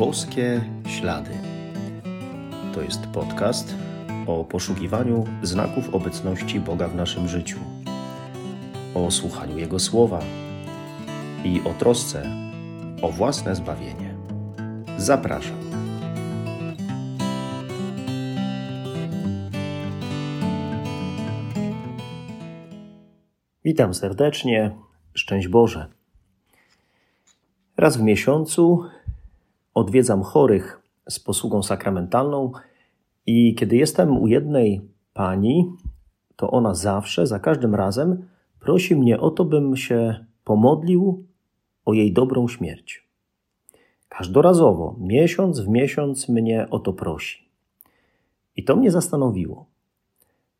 Boskie Ślady. To jest podcast o poszukiwaniu znaków obecności Boga w naszym życiu, o słuchaniu Jego słowa i o trosce o własne zbawienie. Zapraszam. Witam serdecznie. Szczęść Boże. Raz w miesiącu odwiedzam chorych z posługą sakramentalną i kiedy jestem u jednej pani, to ona zawsze, za każdym razem prosi mnie o to, bym się pomodlił o jej dobrą śmierć. Każdorazowo, miesiąc w miesiąc mnie o to prosi. I to mnie zastanowiło,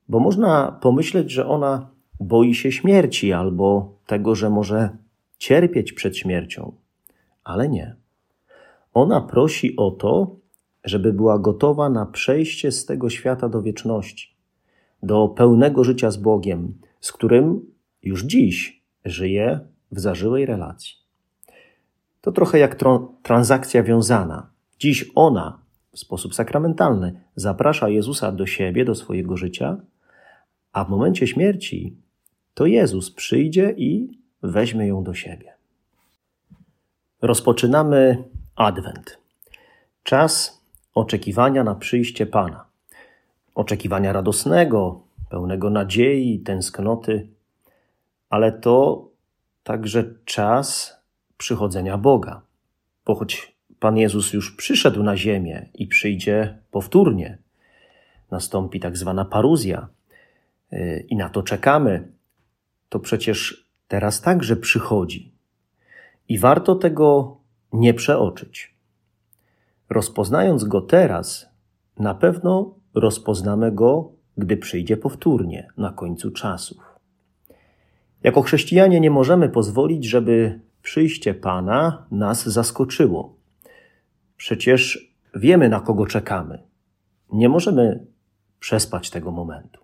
bo można pomyśleć, że ona boi się śmierci albo tego, że może cierpieć przed śmiercią, ale nie. Ona prosi o to, żeby była gotowa na przejście z tego świata do wieczności, do pełnego życia z Bogiem, z którym już dziś żyje w zażyłej relacji. To trochę jak transakcja wiązana. Dziś ona w sposób sakramentalny zaprasza Jezusa do siebie, do swojego życia, a w momencie śmierci to Jezus przyjdzie i weźmie ją do siebie. Rozpoczynamy Adwent. Czas oczekiwania na przyjście Pana. Oczekiwania radosnego, pełnego nadziei, tęsknoty, ale to także czas przychodzenia Boga. Bo choć Pan Jezus już przyszedł na ziemię i przyjdzie powtórnie, nastąpi tak zwana paruzja y, i na to czekamy, to przecież teraz także przychodzi. I warto tego nie przeoczyć. Rozpoznając go teraz, na pewno rozpoznamy go, gdy przyjdzie powtórnie, na końcu czasów. Jako chrześcijanie nie możemy pozwolić, żeby przyjście Pana nas zaskoczyło. Przecież wiemy, na kogo czekamy. Nie możemy przespać tego momentu.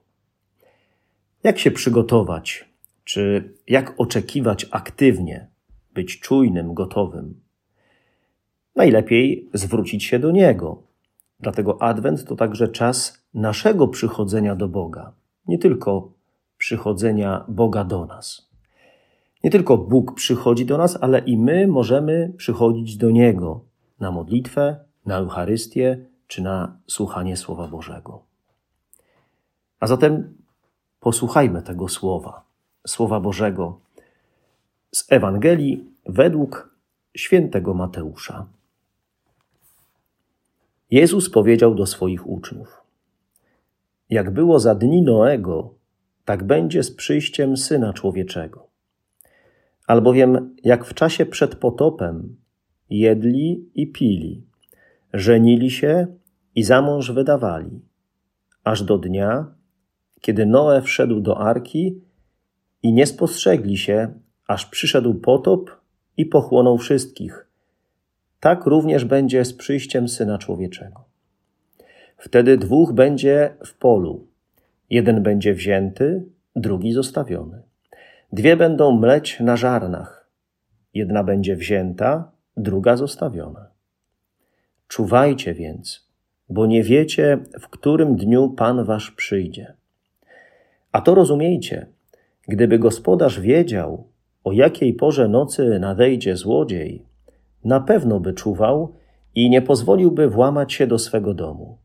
Jak się przygotować, czy jak oczekiwać aktywnie, być czujnym, gotowym? Najlepiej zwrócić się do Niego. Dlatego Adwent to także czas naszego przychodzenia do Boga, nie tylko przychodzenia Boga do nas. Nie tylko Bóg przychodzi do nas, ale i my możemy przychodzić do Niego na modlitwę, na Eucharystię czy na słuchanie Słowa Bożego. A zatem posłuchajmy tego Słowa, Słowa Bożego z Ewangelii według świętego Mateusza. Jezus powiedział do swoich uczniów: Jak było za dni Noego, tak będzie z przyjściem syna człowieczego. Albowiem, jak w czasie przed potopem jedli i pili, żenili się i za mąż wydawali, aż do dnia, kiedy Noe wszedł do arki i nie spostrzegli się, aż przyszedł potop i pochłonął wszystkich tak również będzie z przyjściem Syna Człowieczego. Wtedy dwóch będzie w polu. Jeden będzie wzięty, drugi zostawiony. Dwie będą mleć na żarnach. Jedna będzie wzięta, druga zostawiona. Czuwajcie więc, bo nie wiecie, w którym dniu Pan wasz przyjdzie. A to rozumiejcie, gdyby gospodarz wiedział, o jakiej porze nocy nadejdzie złodziej, na pewno by czuwał i nie pozwoliłby włamać się do swego domu.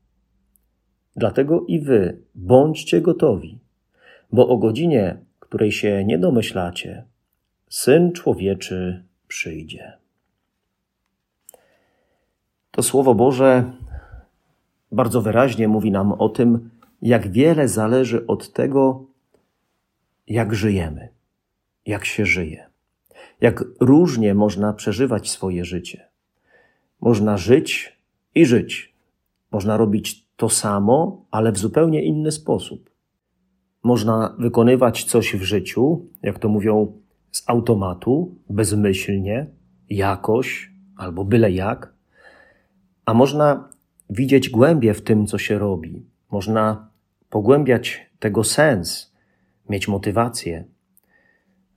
Dlatego i wy bądźcie gotowi, bo o godzinie, której się nie domyślacie, syn człowieczy przyjdzie. To Słowo Boże bardzo wyraźnie mówi nam o tym, jak wiele zależy od tego, jak żyjemy, jak się żyje jak różnie można przeżywać swoje życie. Można żyć i żyć. Można robić to samo, ale w zupełnie inny sposób. Można wykonywać coś w życiu, jak to mówią, z automatu, bezmyślnie, jakoś albo byle jak, a można widzieć głębie w tym, co się robi. Można pogłębiać tego sens, mieć motywację.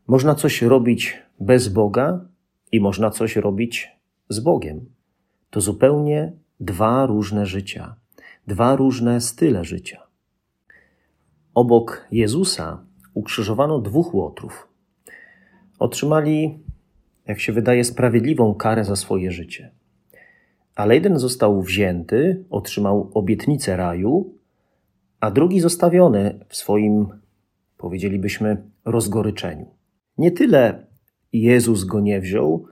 Można coś robić bez Boga i można coś robić z Bogiem. To zupełnie dwa różne życia, dwa różne style życia. Obok Jezusa ukrzyżowano dwóch łotrów. Otrzymali, jak się wydaje, sprawiedliwą karę za swoje życie. Ale jeden został wzięty, otrzymał obietnicę raju, a drugi zostawiony w swoim, powiedzielibyśmy, rozgoryczeniu. Nie tyle Jezus go nie wziął,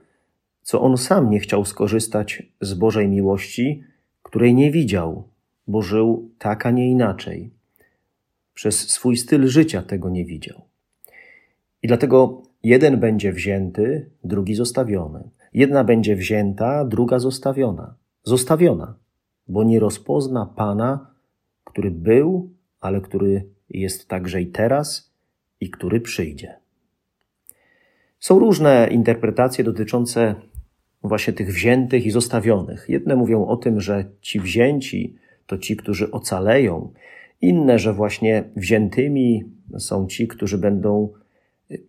co on sam nie chciał skorzystać z Bożej miłości, której nie widział, bo żył tak, a nie inaczej. Przez swój styl życia tego nie widział. I dlatego jeden będzie wzięty, drugi zostawiony. Jedna będzie wzięta, druga zostawiona. Zostawiona, bo nie rozpozna Pana, który był, ale który jest także i teraz i który przyjdzie. Są różne interpretacje dotyczące właśnie tych wziętych i zostawionych. Jedne mówią o tym, że ci wzięci to ci, którzy ocaleją, inne, że właśnie wziętymi są ci, którzy będą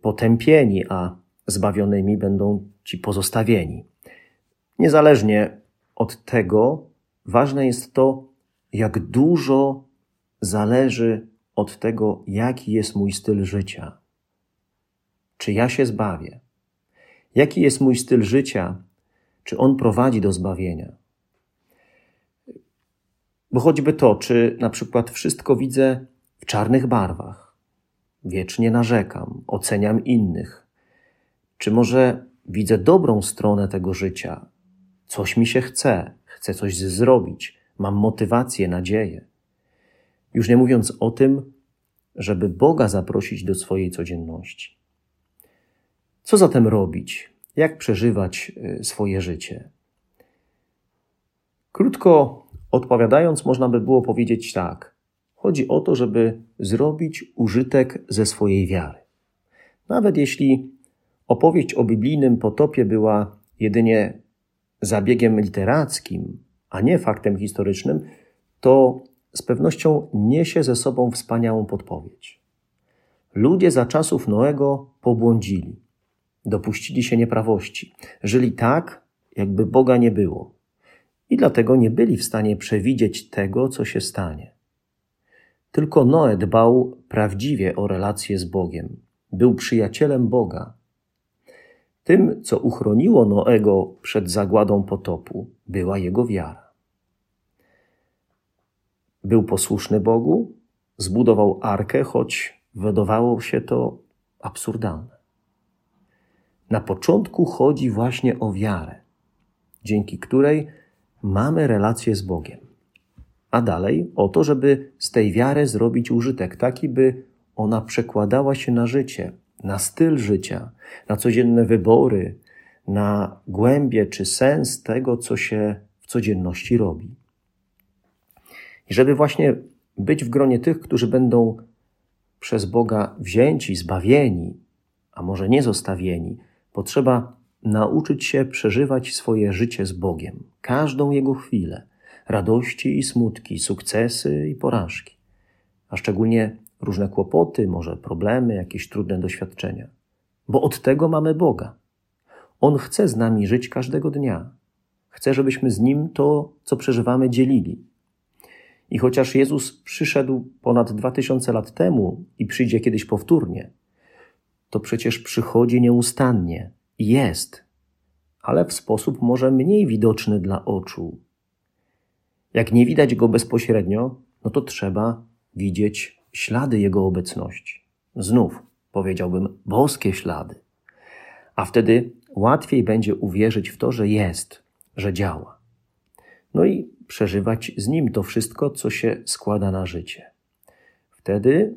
potępieni, a zbawionymi będą ci pozostawieni. Niezależnie od tego, ważne jest to, jak dużo zależy od tego, jaki jest mój styl życia. Czy ja się zbawię? Jaki jest mój styl życia? Czy on prowadzi do zbawienia? Bo choćby to, czy na przykład wszystko widzę w czarnych barwach, wiecznie narzekam, oceniam innych, czy może widzę dobrą stronę tego życia, coś mi się chce, chcę coś zrobić, mam motywację, nadzieję. Już nie mówiąc o tym, żeby Boga zaprosić do swojej codzienności. Co zatem robić? Jak przeżywać y, swoje życie? Krótko odpowiadając, można by było powiedzieć tak. Chodzi o to, żeby zrobić użytek ze swojej wiary. Nawet jeśli opowieść o biblijnym potopie była jedynie zabiegiem literackim, a nie faktem historycznym, to z pewnością niesie ze sobą wspaniałą podpowiedź. Ludzie za czasów Noego pobłądzili, dopuścili się nieprawości, żyli tak, jakby Boga nie było i dlatego nie byli w stanie przewidzieć tego, co się stanie. Tylko Noe dbał prawdziwie o relacje z Bogiem, był przyjacielem Boga. Tym, co uchroniło Noego przed zagładą potopu, była jego wiara. Był posłuszny Bogu, zbudował arkę, choć wydawało się to absurdalne. Na początku chodzi właśnie o wiarę, dzięki której mamy relację z Bogiem. A dalej o to, żeby z tej wiary zrobić użytek, taki by ona przekładała się na życie, na styl życia, na codzienne wybory, na głębie czy sens tego, co się w codzienności robi. I żeby właśnie być w gronie tych, którzy będą przez Boga wzięci, zbawieni, a może nie zostawieni, potrzeba nauczyć się przeżywać swoje życie z Bogiem, każdą Jego chwilę, radości i smutki, sukcesy i porażki, a szczególnie różne kłopoty, może problemy, jakieś trudne doświadczenia. Bo od tego mamy Boga. On chce z nami żyć każdego dnia. Chce, żebyśmy z Nim to, co przeżywamy, dzielili. I chociaż Jezus przyszedł ponad dwa tysiące lat temu i przyjdzie kiedyś powtórnie, to przecież przychodzi nieustannie, jest, ale w sposób może mniej widoczny dla oczu. Jak nie widać go bezpośrednio, no to trzeba widzieć ślady jego obecności. Znów powiedziałbym boskie ślady. A wtedy łatwiej będzie uwierzyć w to, że jest, że działa. No i przeżywać z nim to wszystko, co się składa na życie. Wtedy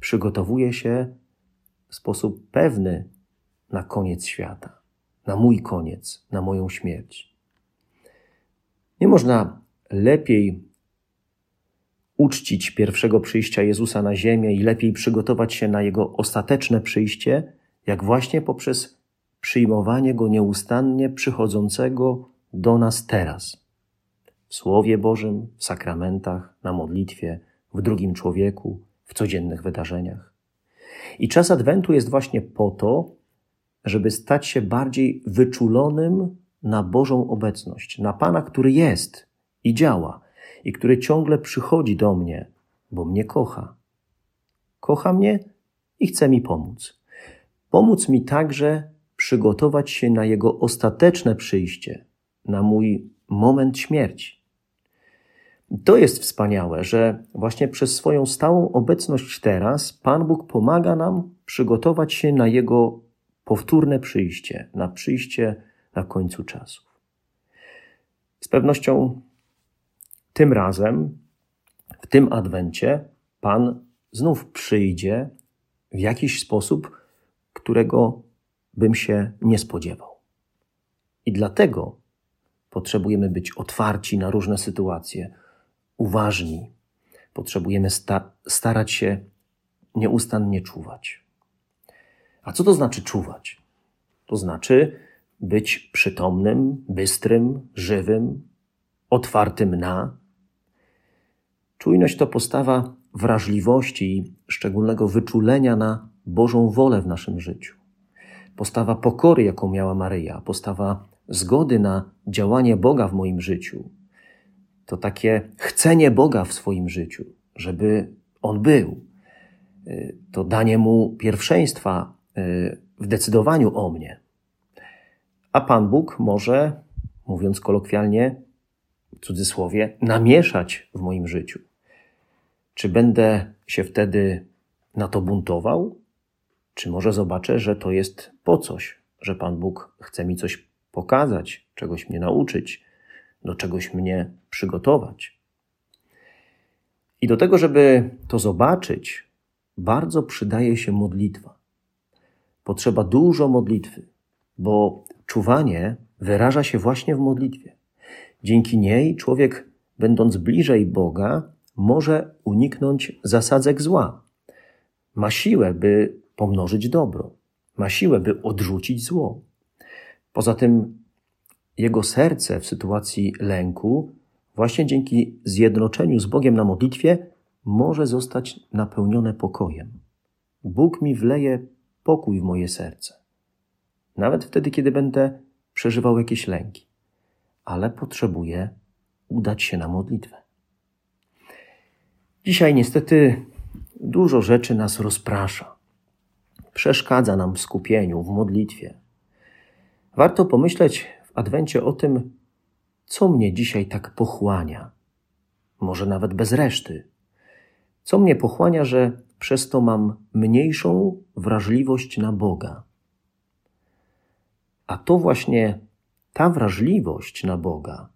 przygotowuje się w sposób pewny na koniec świata, na mój koniec, na moją śmierć. Nie można lepiej uczcić pierwszego przyjścia Jezusa na ziemię i lepiej przygotować się na jego ostateczne przyjście, jak właśnie poprzez przyjmowanie go nieustannie przychodzącego do nas teraz. W Słowie Bożym, w sakramentach, na modlitwie, w drugim człowieku, w codziennych wydarzeniach. I czas Adwentu jest właśnie po to, żeby stać się bardziej wyczulonym na Bożą obecność, na Pana, który jest i działa i który ciągle przychodzi do mnie, bo mnie kocha. Kocha mnie i chce mi pomóc. Pomóc mi także przygotować się na Jego ostateczne przyjście, na mój moment śmierci. To jest wspaniałe, że właśnie przez swoją stałą obecność teraz Pan Bóg pomaga nam przygotować się na Jego powtórne przyjście, na przyjście na końcu czasów. Z pewnością tym razem, w tym adwencie, Pan znów przyjdzie w jakiś sposób, którego bym się nie spodziewał. I dlatego potrzebujemy być otwarci na różne sytuacje, uważni. Potrzebujemy sta starać się nieustannie czuwać. A co to znaczy czuwać? To znaczy być przytomnym, bystrym, żywym, otwartym na. Czujność to postawa wrażliwości i szczególnego wyczulenia na Bożą wolę w naszym życiu. Postawa pokory, jaką miała Maryja, postawa zgody na działanie Boga w moim życiu. To takie chcenie Boga w swoim życiu, żeby On był. Y, to danie Mu pierwszeństwa y, w decydowaniu o mnie. A Pan Bóg może, mówiąc kolokwialnie, w cudzysłowie, namieszać w moim życiu. Czy będę się wtedy na to buntował? Czy może zobaczę, że to jest po coś, że Pan Bóg chce mi coś pokazać, czegoś mnie nauczyć, do czegoś mnie przygotować? I do tego, żeby to zobaczyć, bardzo przydaje się modlitwa. Potrzeba dużo modlitwy, bo czuwanie wyraża się właśnie w modlitwie. Dzięki niej człowiek, będąc bliżej Boga, może uniknąć zasadzek zła. Ma siłę, by pomnożyć dobro, ma siłę, by odrzucić zło. Poza tym jego serce w sytuacji lęku, właśnie dzięki zjednoczeniu z Bogiem na modlitwie, może zostać napełnione pokojem. Bóg mi wleje pokój w moje serce. Nawet wtedy, kiedy będę przeżywał jakieś lęki, ale potrzebuję udać się na modlitwę. Dzisiaj niestety dużo rzeczy nas rozprasza przeszkadza nam w skupieniu, w modlitwie. Warto pomyśleć Adwencie o tym, co mnie dzisiaj tak pochłania, może nawet bez reszty. Co mnie pochłania, że przez to mam mniejszą wrażliwość na Boga. A to właśnie ta wrażliwość na Boga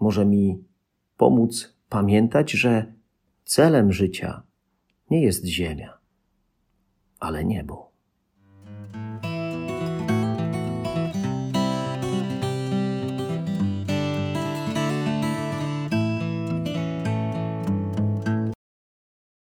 może mi pomóc pamiętać, że celem życia nie jest ziemia, ale niebo.